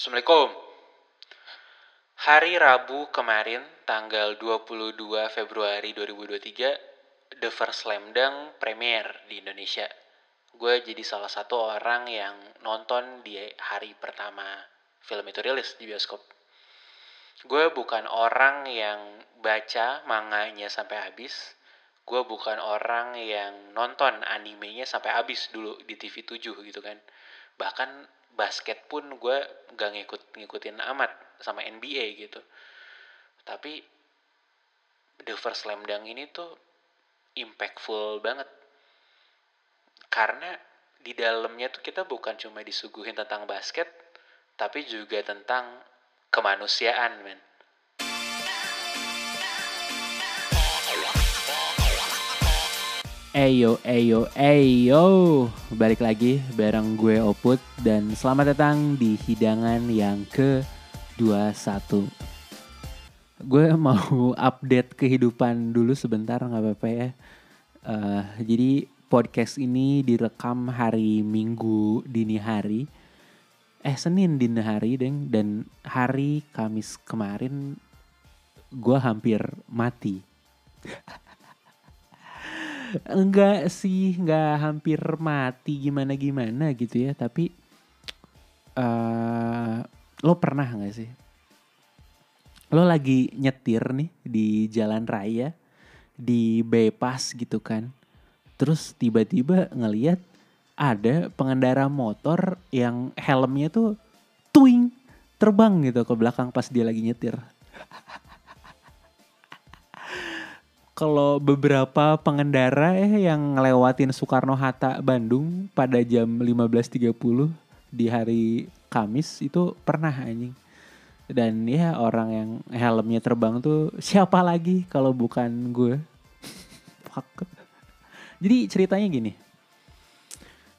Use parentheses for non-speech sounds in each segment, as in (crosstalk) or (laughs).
Assalamualaikum. Hari Rabu kemarin, tanggal 22 Februari 2023, The First Slam Dunk premier di Indonesia. Gue jadi salah satu orang yang nonton di hari pertama film itu rilis di bioskop. Gue bukan orang yang baca manganya sampai habis. Gue bukan orang yang nonton animenya sampai habis dulu di TV 7 gitu kan. Bahkan basket pun gue gak ngikut ngikutin amat sama NBA gitu. Tapi The First Slam Dunk ini tuh impactful banget. Karena di dalamnya tuh kita bukan cuma disuguhin tentang basket, tapi juga tentang kemanusiaan, men. Eyo, eyo, eyo. Balik lagi bareng gue Oput Dan selamat datang di hidangan yang ke-21 Gue mau (laughs) update kehidupan dulu sebentar nggak apa-apa ya. Uh, Jadi podcast ini direkam hari Minggu dini hari. Eh Senin dini hari deng. Dan hari Kamis kemarin gue hampir mati (laughs) enggak sih enggak hampir mati gimana gimana gitu ya tapi uh, lo pernah nggak sih? Lo lagi nyetir nih di jalan raya di bypass gitu kan terus tiba-tiba ngeliat ada pengendara motor yang helmnya tuh twing terbang gitu ke belakang pas dia lagi nyetir (laughs) kalau beberapa pengendara ya yang ngelewatin Soekarno Hatta Bandung pada jam 15.30 di hari Kamis itu pernah anjing. Dan ya orang yang helmnya terbang tuh siapa lagi kalau bukan gue. (laughs) Fuck. Jadi ceritanya gini.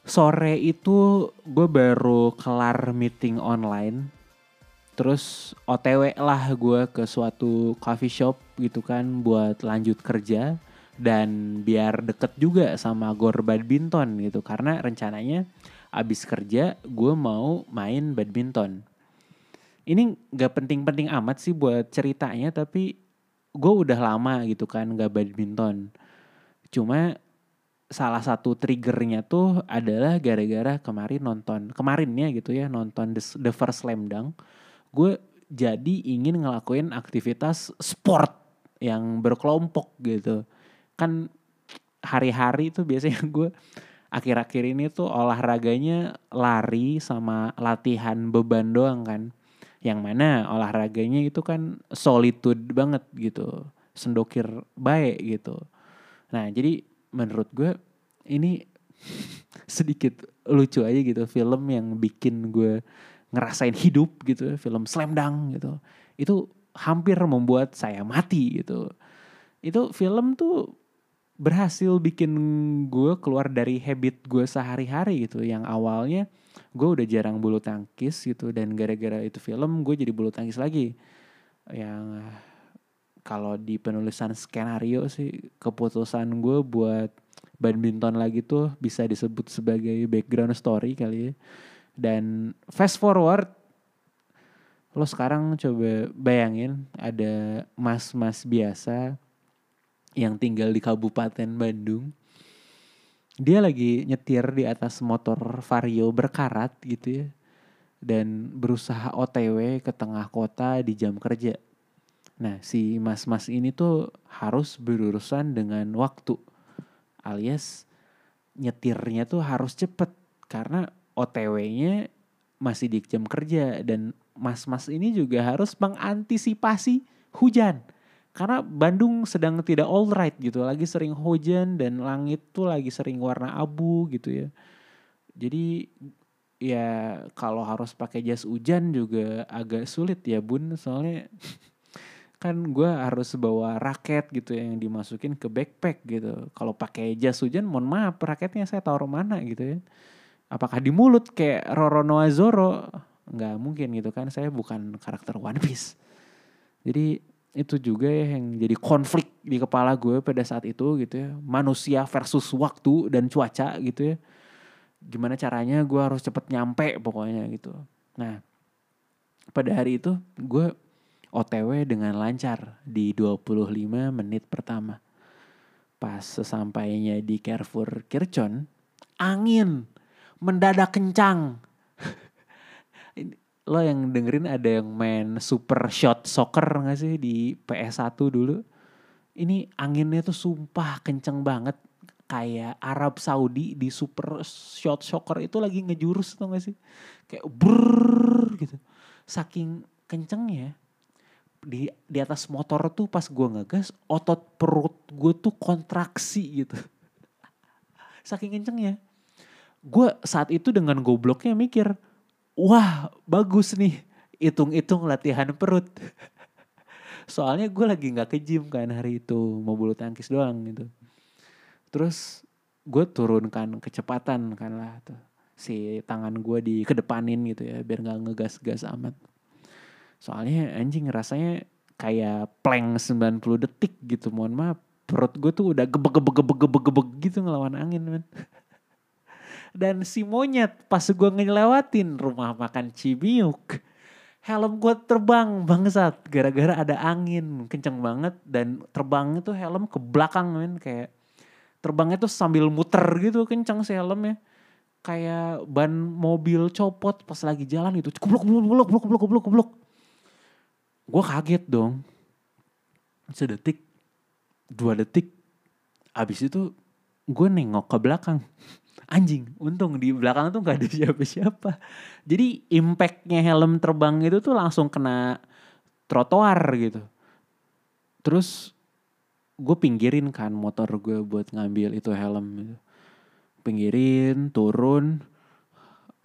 Sore itu gue baru kelar meeting online terus OTW lah gue ke suatu coffee shop gitu kan buat lanjut kerja dan biar deket juga sama gor badminton gitu. Karena rencananya abis kerja gue mau main badminton. Ini gak penting-penting amat sih buat ceritanya tapi gue udah lama gitu kan gak badminton. Cuma salah satu triggernya tuh adalah gara-gara kemarin nonton kemarinnya gitu ya nonton The, First Slam Dunk gue jadi ingin ngelakuin aktivitas sport yang berkelompok gitu. Kan hari-hari itu biasanya (laughs) gue akhir-akhir ini tuh olahraganya lari sama latihan beban doang kan. Yang mana olahraganya itu kan solitude banget gitu. Sendokir baik gitu. Nah jadi menurut gue ini (laughs) sedikit lucu aja gitu film yang bikin gue ngerasain hidup gitu film Slam Dunk gitu. Itu hampir membuat saya mati gitu. Itu film tuh berhasil bikin gue keluar dari habit gue sehari-hari gitu. Yang awalnya gue udah jarang bulu tangkis gitu dan gara-gara itu film gue jadi bulu tangkis lagi. Yang kalau di penulisan skenario sih keputusan gue buat badminton lagi tuh bisa disebut sebagai background story kali ya dan fast forward lo sekarang coba bayangin ada mas-mas biasa yang tinggal di Kabupaten Bandung. Dia lagi nyetir di atas motor Vario berkarat gitu ya. Dan berusaha OTW ke tengah kota di jam kerja. Nah si mas-mas ini tuh harus berurusan dengan waktu. Alias nyetirnya tuh harus cepet. Karena OTW-nya masih di jam kerja dan mas-mas ini juga harus mengantisipasi hujan. Karena Bandung sedang tidak alright gitu, lagi sering hujan dan langit tuh lagi sering warna abu gitu ya. Jadi ya kalau harus pakai jas hujan juga agak sulit ya bun, soalnya kan gue harus bawa raket gitu yang dimasukin ke backpack gitu. Kalau pakai jas hujan, mohon maaf raketnya saya taruh mana gitu ya apakah di mulut kayak Roro Noah Zoro? Nggak mungkin gitu kan. Saya bukan karakter One Piece. Jadi itu juga ya yang jadi konflik di kepala gue pada saat itu gitu ya. Manusia versus waktu dan cuaca gitu ya. Gimana caranya gue harus cepet nyampe pokoknya gitu. Nah pada hari itu gue OTW dengan lancar di 25 menit pertama. Pas sesampainya di Carrefour Kirchon, angin mendadak kencang. Lo yang dengerin ada yang main super shot soccer gak sih di PS1 dulu? Ini anginnya tuh sumpah kenceng banget. Kayak Arab Saudi di super shot soccer itu lagi ngejurus tau gak sih? Kayak brrrr gitu. Saking kencengnya di di atas motor tuh pas gue ngegas otot perut gue tuh kontraksi gitu (laughs) saking kencengnya gue saat itu dengan gobloknya mikir wah bagus nih hitung-hitung latihan perut (laughs) soalnya gue lagi nggak ke gym kan hari itu mau bulu tangkis doang gitu terus gue turunkan kecepatan kan lah tuh si tangan gue di kedepanin gitu ya biar nggak ngegas-gas amat Soalnya anjing rasanya kayak plank 90 detik gitu. Mohon maaf. Perut gue tuh udah gebek gebek gebek gebek gebek gitu ngelawan angin man. (laughs) Dan si monyet pas gue ngelewatin rumah makan Cibiuk. Helm gue terbang bangsat. Gara-gara ada angin kenceng banget. Dan terbang itu helm ke belakang men. Kayak terbangnya tuh sambil muter gitu kenceng si helmnya. Kayak ban mobil copot pas lagi jalan itu. Kubluk kubluk kubluk kubluk kubluk kubluk gue kaget dong. Sedetik dua detik abis itu gue nengok ke belakang anjing untung di belakang tuh gak ada siapa-siapa. Jadi impactnya helm terbang itu tuh langsung kena trotoar gitu. Terus gue pinggirin kan motor gue buat ngambil itu helm pinggirin turun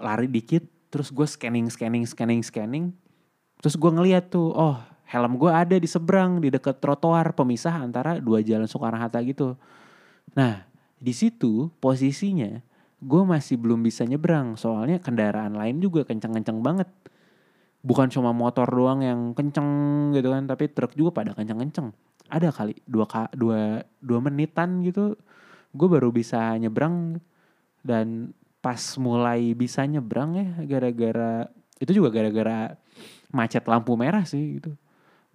lari dikit terus gue scanning scanning scanning scanning. Terus gue ngeliat tuh, oh helm gue ada di seberang di dekat trotoar pemisah antara dua jalan Soekarno Hatta gitu. Nah di situ posisinya gue masih belum bisa nyebrang soalnya kendaraan lain juga kenceng-kenceng banget. Bukan cuma motor doang yang kenceng gitu kan, tapi truk juga pada kenceng-kenceng. Ada kali dua, dua, dua menitan gitu, gue baru bisa nyebrang dan pas mulai bisa nyebrang ya gara-gara itu juga gara-gara macet lampu merah sih gitu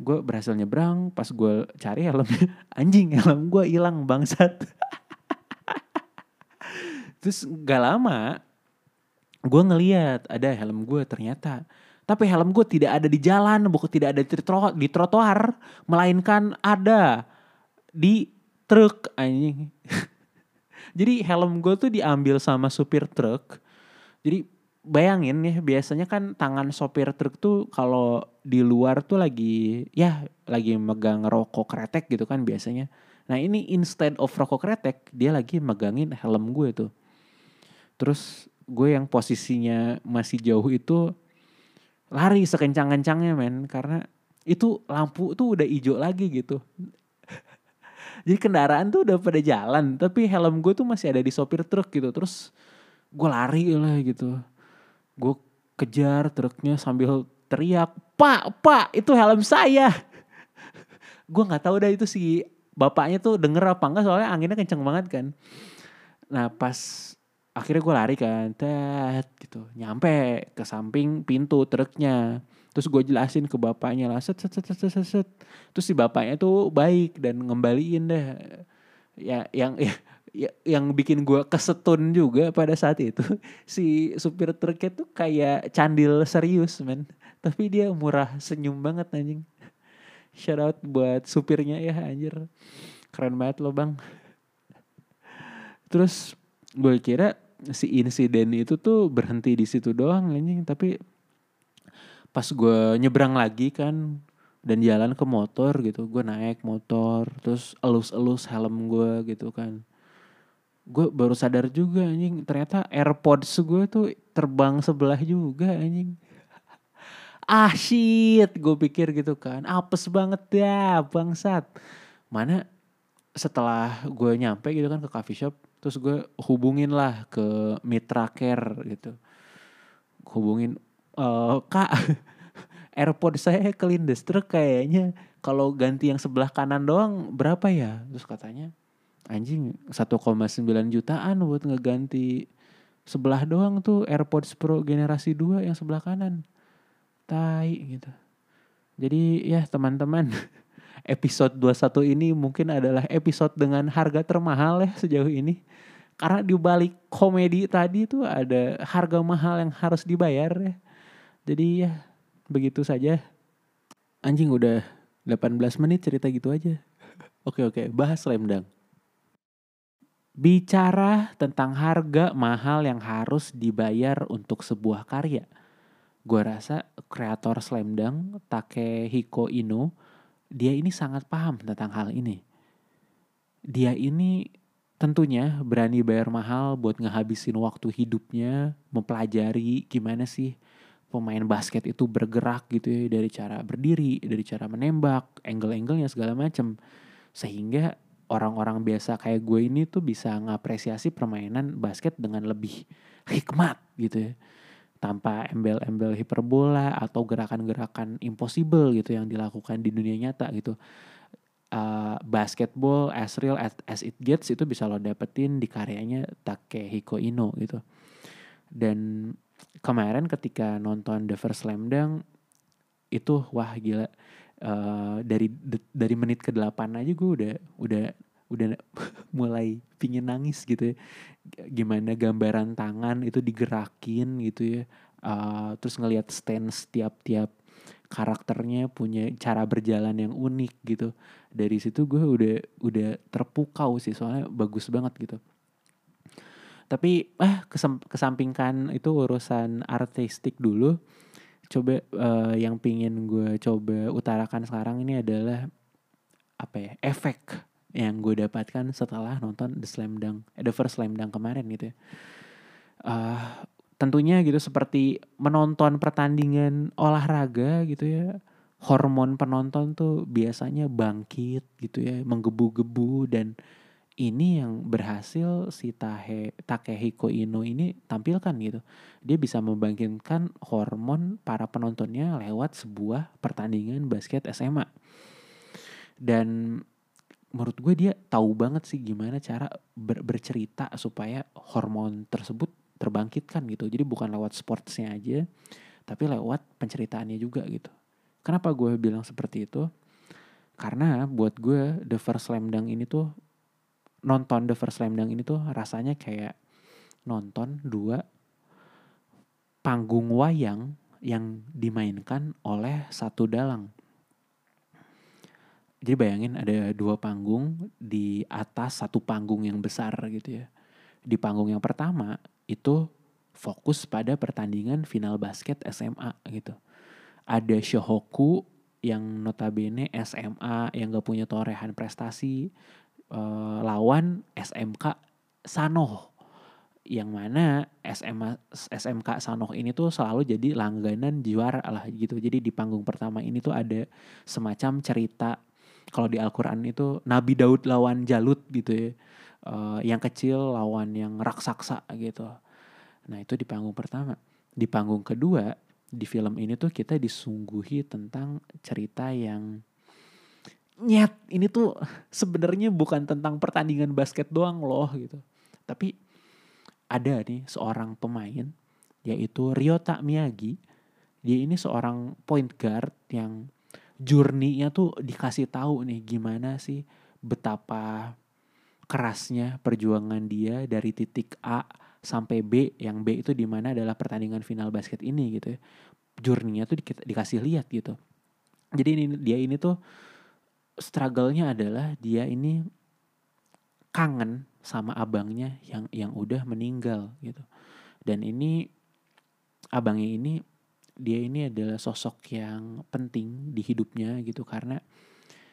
gue berhasil nyebrang pas gue cari helmnya (laughs) anjing helm gue hilang bangsat (laughs) terus gak lama gue ngeliat ada helm gue ternyata tapi helm gue tidak ada di jalan bukan tidak ada di, tro di trotoar melainkan ada di truk anjing (laughs) jadi helm gue tuh diambil sama supir truk jadi bayangin ya biasanya kan tangan sopir truk tuh kalau di luar tuh lagi ya lagi megang rokok kretek gitu kan biasanya. Nah ini instead of rokok kretek dia lagi megangin helm gue tuh. Terus gue yang posisinya masih jauh itu lari sekencang-kencangnya men karena itu lampu tuh udah hijau lagi gitu. (laughs) Jadi kendaraan tuh udah pada jalan tapi helm gue tuh masih ada di sopir truk gitu. Terus gue lari lah gitu gue kejar truknya sambil teriak pak pak itu helm saya (laughs) gue nggak tahu dah itu si bapaknya tuh denger apa enggak soalnya anginnya kenceng banget kan nah pas akhirnya gue lari kan tet gitu. Nyampe ke samping pintu truknya. Terus gue jelasin ke bapaknya lah set set set set set, set. terus si bapaknya tuh baik dan ngembaliin deh. Ya yang ya, ya, yang bikin gue kesetun juga pada saat itu (laughs) si supir truknya tuh kayak candil serius men. Tapi dia murah senyum banget anjing. Shout out buat supirnya ya anjir. Keren banget lo bang. Terus gue kira si insiden itu tuh berhenti di situ doang anjing. Tapi pas gue nyebrang lagi kan dan jalan ke motor gitu gue naik motor terus elus-elus helm gue gitu kan. Gue baru sadar juga anjing. Ternyata AirPods gue tuh terbang sebelah juga anjing. (laughs) Ah shit. Gue pikir gitu kan. Apes banget ya bangsat. Mana setelah gue nyampe gitu kan ke coffee shop terus gue hubungin lah ke mitra care gitu hubungin uh, kak (laughs) AirPod saya kelindes kayaknya kalau ganti yang sebelah kanan doang berapa ya terus katanya anjing 1,9 jutaan buat ngeganti sebelah doang tuh AirPods Pro generasi 2 yang sebelah kanan. tai gitu. Jadi ya teman-teman (laughs) episode 21 ini mungkin adalah episode dengan harga termahal ya sejauh ini. Karena di balik komedi tadi itu ada harga mahal yang harus dibayar ya. Jadi ya begitu saja. Anjing udah 18 menit cerita gitu aja. Oke oke, bahas slam dunk. Bicara tentang harga mahal yang harus dibayar untuk sebuah karya. Gue rasa kreator slam dunk Takehiko Ino dia ini sangat paham tentang hal ini. Dia ini tentunya berani bayar mahal buat ngehabisin waktu hidupnya mempelajari gimana sih pemain basket itu bergerak gitu ya dari cara berdiri, dari cara menembak, angle-anglenya segala macam. Sehingga orang-orang biasa kayak gue ini tuh bisa ngapresiasi permainan basket dengan lebih hikmat gitu ya. Tanpa embel-embel hiperbola atau gerakan-gerakan impossible gitu yang dilakukan di dunia nyata gitu uh, basketball as real as, as it gets itu bisa lo dapetin di karyanya Takehiko Ino gitu. Dan kemarin ketika nonton The First Slam Dunk itu wah gila uh, dari dari menit ke 8 aja gue udah udah udah (laughs) mulai pingin nangis gitu ya. Gimana gambaran tangan itu digerakin gitu ya. Uh, terus ngelihat stance tiap-tiap karakternya punya cara berjalan yang unik gitu dari situ gue udah udah terpukau sih soalnya bagus banget gitu tapi ah kesampingkan itu urusan artistik dulu coba uh, yang pingin gue coba utarakan sekarang ini adalah apa ya efek yang gue dapatkan setelah nonton The Slam Dunk, eh, The First Slam Dunk kemarin gitu ya. Uh, tentunya gitu seperti menonton pertandingan olahraga gitu ya hormon penonton tuh biasanya bangkit gitu ya menggebu-gebu. Dan ini yang berhasil si Tahe, Takehiko Ino ini tampilkan gitu. Dia bisa membangkitkan hormon para penontonnya lewat sebuah pertandingan basket SMA dan menurut gue dia tahu banget sih gimana cara ber bercerita supaya hormon tersebut terbangkitkan gitu. Jadi bukan lewat sportsnya aja, tapi lewat penceritaannya juga gitu. Kenapa gue bilang seperti itu? Karena buat gue The First Slam Dunk ini tuh nonton The First Slam Dunk ini tuh rasanya kayak nonton dua panggung wayang yang dimainkan oleh satu dalang. Jadi bayangin ada dua panggung di atas satu panggung yang besar gitu ya. Di panggung yang pertama itu fokus pada pertandingan final basket SMA gitu. Ada Shohoku yang notabene SMA yang gak punya torehan prestasi uh, lawan SMK Sanoh yang mana SMA SMK Sanoh ini tuh selalu jadi langganan juara lah gitu. Jadi di panggung pertama ini tuh ada semacam cerita kalau di Al-Qur'an itu Nabi Daud lawan Jalut gitu ya uh, yang kecil lawan yang raksasa gitu. Nah itu di panggung pertama. Di panggung kedua di film ini tuh kita disungguhi tentang cerita yang nyet ini tuh sebenarnya bukan tentang pertandingan basket doang loh gitu. Tapi ada nih seorang pemain yaitu Ryota Miyagi. Dia ini seorang point guard yang journey-nya tuh dikasih tahu nih gimana sih betapa kerasnya perjuangan dia dari titik A sampai B yang B itu di mana adalah pertandingan final basket ini gitu ya. Journey-nya tuh di, dikasih lihat gitu. Jadi ini dia ini tuh struggle-nya adalah dia ini kangen sama abangnya yang yang udah meninggal gitu. Dan ini abangnya ini dia ini adalah sosok yang penting di hidupnya gitu karena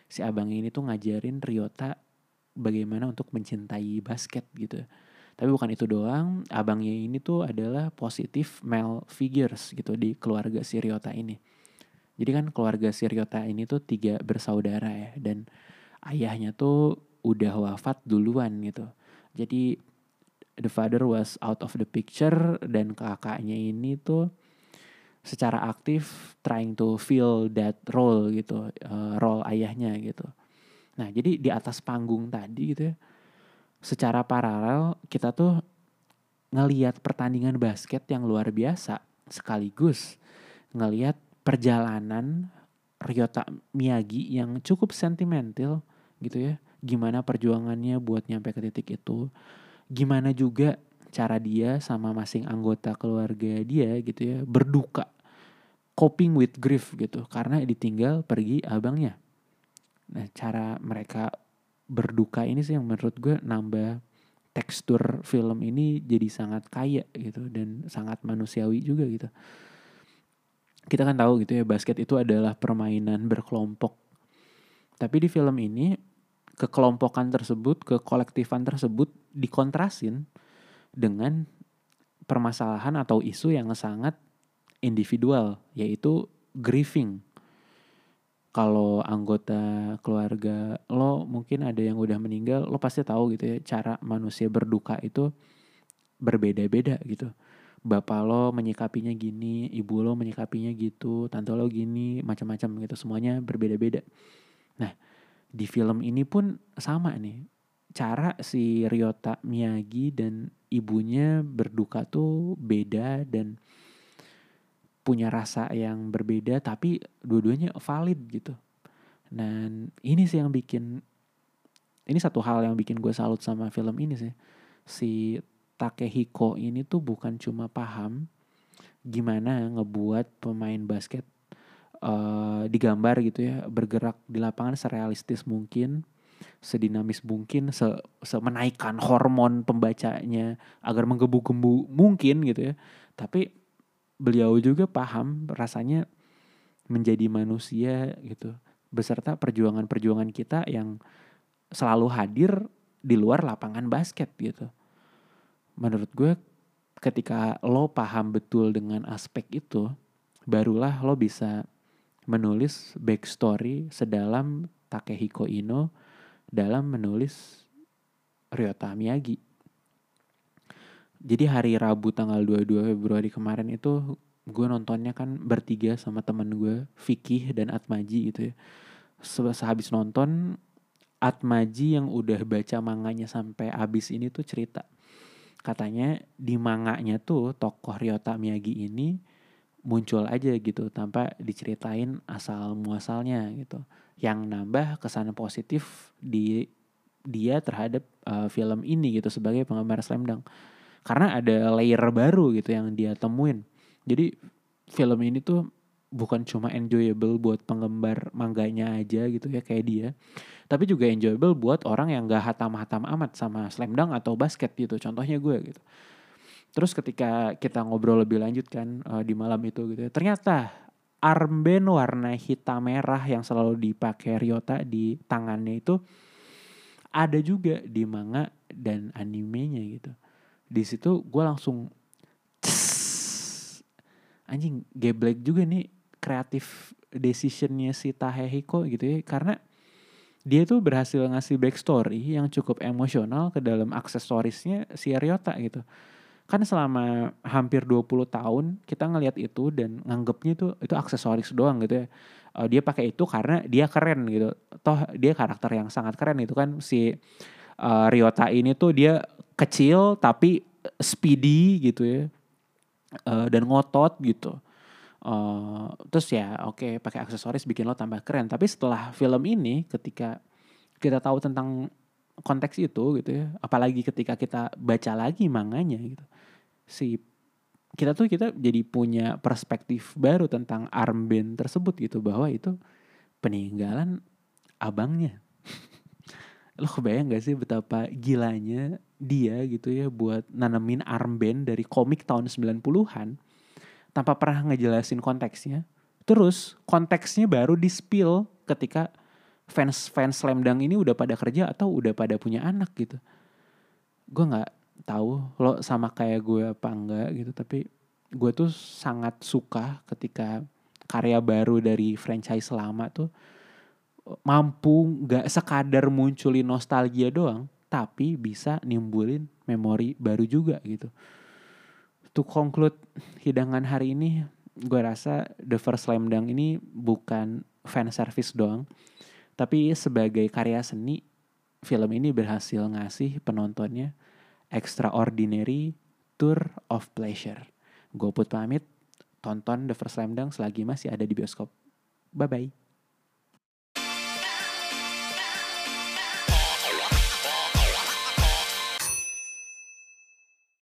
si abangnya ini tuh ngajarin Ryota bagaimana untuk mencintai basket gitu. Tapi bukan itu doang, abangnya ini tuh adalah positif male figures gitu di keluarga Siriota ini. Jadi kan keluarga Siriota ini tuh tiga bersaudara ya dan ayahnya tuh udah wafat duluan gitu. Jadi the father was out of the picture dan kakaknya ini tuh secara aktif trying to fill that role gitu, uh, role ayahnya gitu. Nah, jadi di atas panggung tadi gitu ya, secara paralel kita tuh ngeliat pertandingan basket yang luar biasa sekaligus ngeliat perjalanan Ryota Miyagi yang cukup sentimental gitu ya. Gimana perjuangannya buat nyampe ke titik itu. Gimana juga cara dia sama masing anggota keluarga dia gitu ya berduka coping with grief gitu karena ditinggal pergi abangnya. Nah, cara mereka berduka ini sih yang menurut gue nambah tekstur film ini jadi sangat kaya gitu dan sangat manusiawi juga gitu. Kita kan tahu gitu ya basket itu adalah permainan berkelompok. Tapi di film ini kekelompokan tersebut, kekolektifan tersebut dikontrasin dengan permasalahan atau isu yang sangat individual yaitu grieving. Kalau anggota keluarga lo mungkin ada yang udah meninggal lo pasti tahu gitu ya cara manusia berduka itu berbeda-beda gitu. Bapak lo menyikapinya gini ibu lo menyikapinya gitu tante lo gini macam-macam gitu semuanya berbeda-beda. Nah di film ini pun sama nih. Cara si Ryota Miyagi dan ibunya berduka tuh beda dan punya rasa yang berbeda tapi dua-duanya valid gitu. Dan ini sih yang bikin ini satu hal yang bikin gue salut sama film ini sih. Si Takehiko ini tuh bukan cuma paham gimana ngebuat pemain basket uh, digambar gitu ya bergerak di lapangan serealistis mungkin sedinamis mungkin se, se menaikkan hormon pembacanya agar menggebu-gebu mungkin gitu ya tapi beliau juga paham rasanya menjadi manusia gitu beserta perjuangan-perjuangan kita yang selalu hadir di luar lapangan basket gitu. Menurut gue ketika lo paham betul dengan aspek itu, barulah lo bisa menulis backstory sedalam Takehiko Ino dalam menulis Ryota Miyagi. Jadi hari Rabu tanggal 22 Februari kemarin itu gue nontonnya kan bertiga sama temen gue Vicky dan Atmaji gitu ya. Sehabis nonton Atmaji yang udah baca manganya sampai habis ini tuh cerita. Katanya di manganya tuh tokoh Ryota Miyagi ini muncul aja gitu tanpa diceritain asal muasalnya gitu yang nambah kesan positif di dia terhadap uh, film ini gitu sebagai penggemar Slam Dunk karena ada layer baru gitu yang dia temuin. Jadi film ini tuh bukan cuma enjoyable buat penggemar mangganya aja gitu ya kayak dia. Tapi juga enjoyable buat orang yang gak hatam-hatam amat sama slam dunk atau basket gitu contohnya gue gitu. Terus ketika kita ngobrol lebih lanjut kan uh, di malam itu gitu ya, ternyata armband warna hitam merah yang selalu dipakai Ryota di tangannya itu ada juga di manga dan animenya gitu. Di situ gue langsung anjing geblek juga nih kreatif decisionnya si Tahehiko gitu ya. Karena dia tuh berhasil ngasih backstory yang cukup emosional ke dalam aksesorisnya si Ryota gitu kan selama hampir 20 tahun kita ngelihat itu dan nganggapnya itu itu aksesoris doang gitu ya. Uh, dia pakai itu karena dia keren gitu. Toh dia karakter yang sangat keren itu kan si uh, Ryota ini tuh dia kecil tapi speedy gitu ya. Uh, dan ngotot gitu. Uh, terus ya oke okay, pakai aksesoris bikin lo tambah keren. Tapi setelah film ini ketika kita tahu tentang konteks itu gitu ya apalagi ketika kita baca lagi manganya gitu si kita tuh kita jadi punya perspektif baru tentang armband tersebut gitu bahwa itu peninggalan abangnya (laughs) lo kebayang gak sih betapa gilanya dia gitu ya buat nanemin armband dari komik tahun 90-an tanpa pernah ngejelasin konteksnya. Terus konteksnya baru di spill ketika fans fans Slam Dunk ini udah pada kerja atau udah pada punya anak gitu. Gue nggak tahu lo sama kayak gue apa enggak gitu tapi gue tuh sangat suka ketika karya baru dari franchise lama tuh mampu nggak sekadar munculin nostalgia doang, tapi bisa nimbulin memori baru juga gitu. To conclude hidangan hari ini, gue rasa The First Slam Dunk ini bukan fan service doang, tapi sebagai karya seni, film ini berhasil ngasih penontonnya extraordinary tour of pleasure. Gue put pamit, tonton The First Slam Dunk selagi masih ada di bioskop. Bye bye.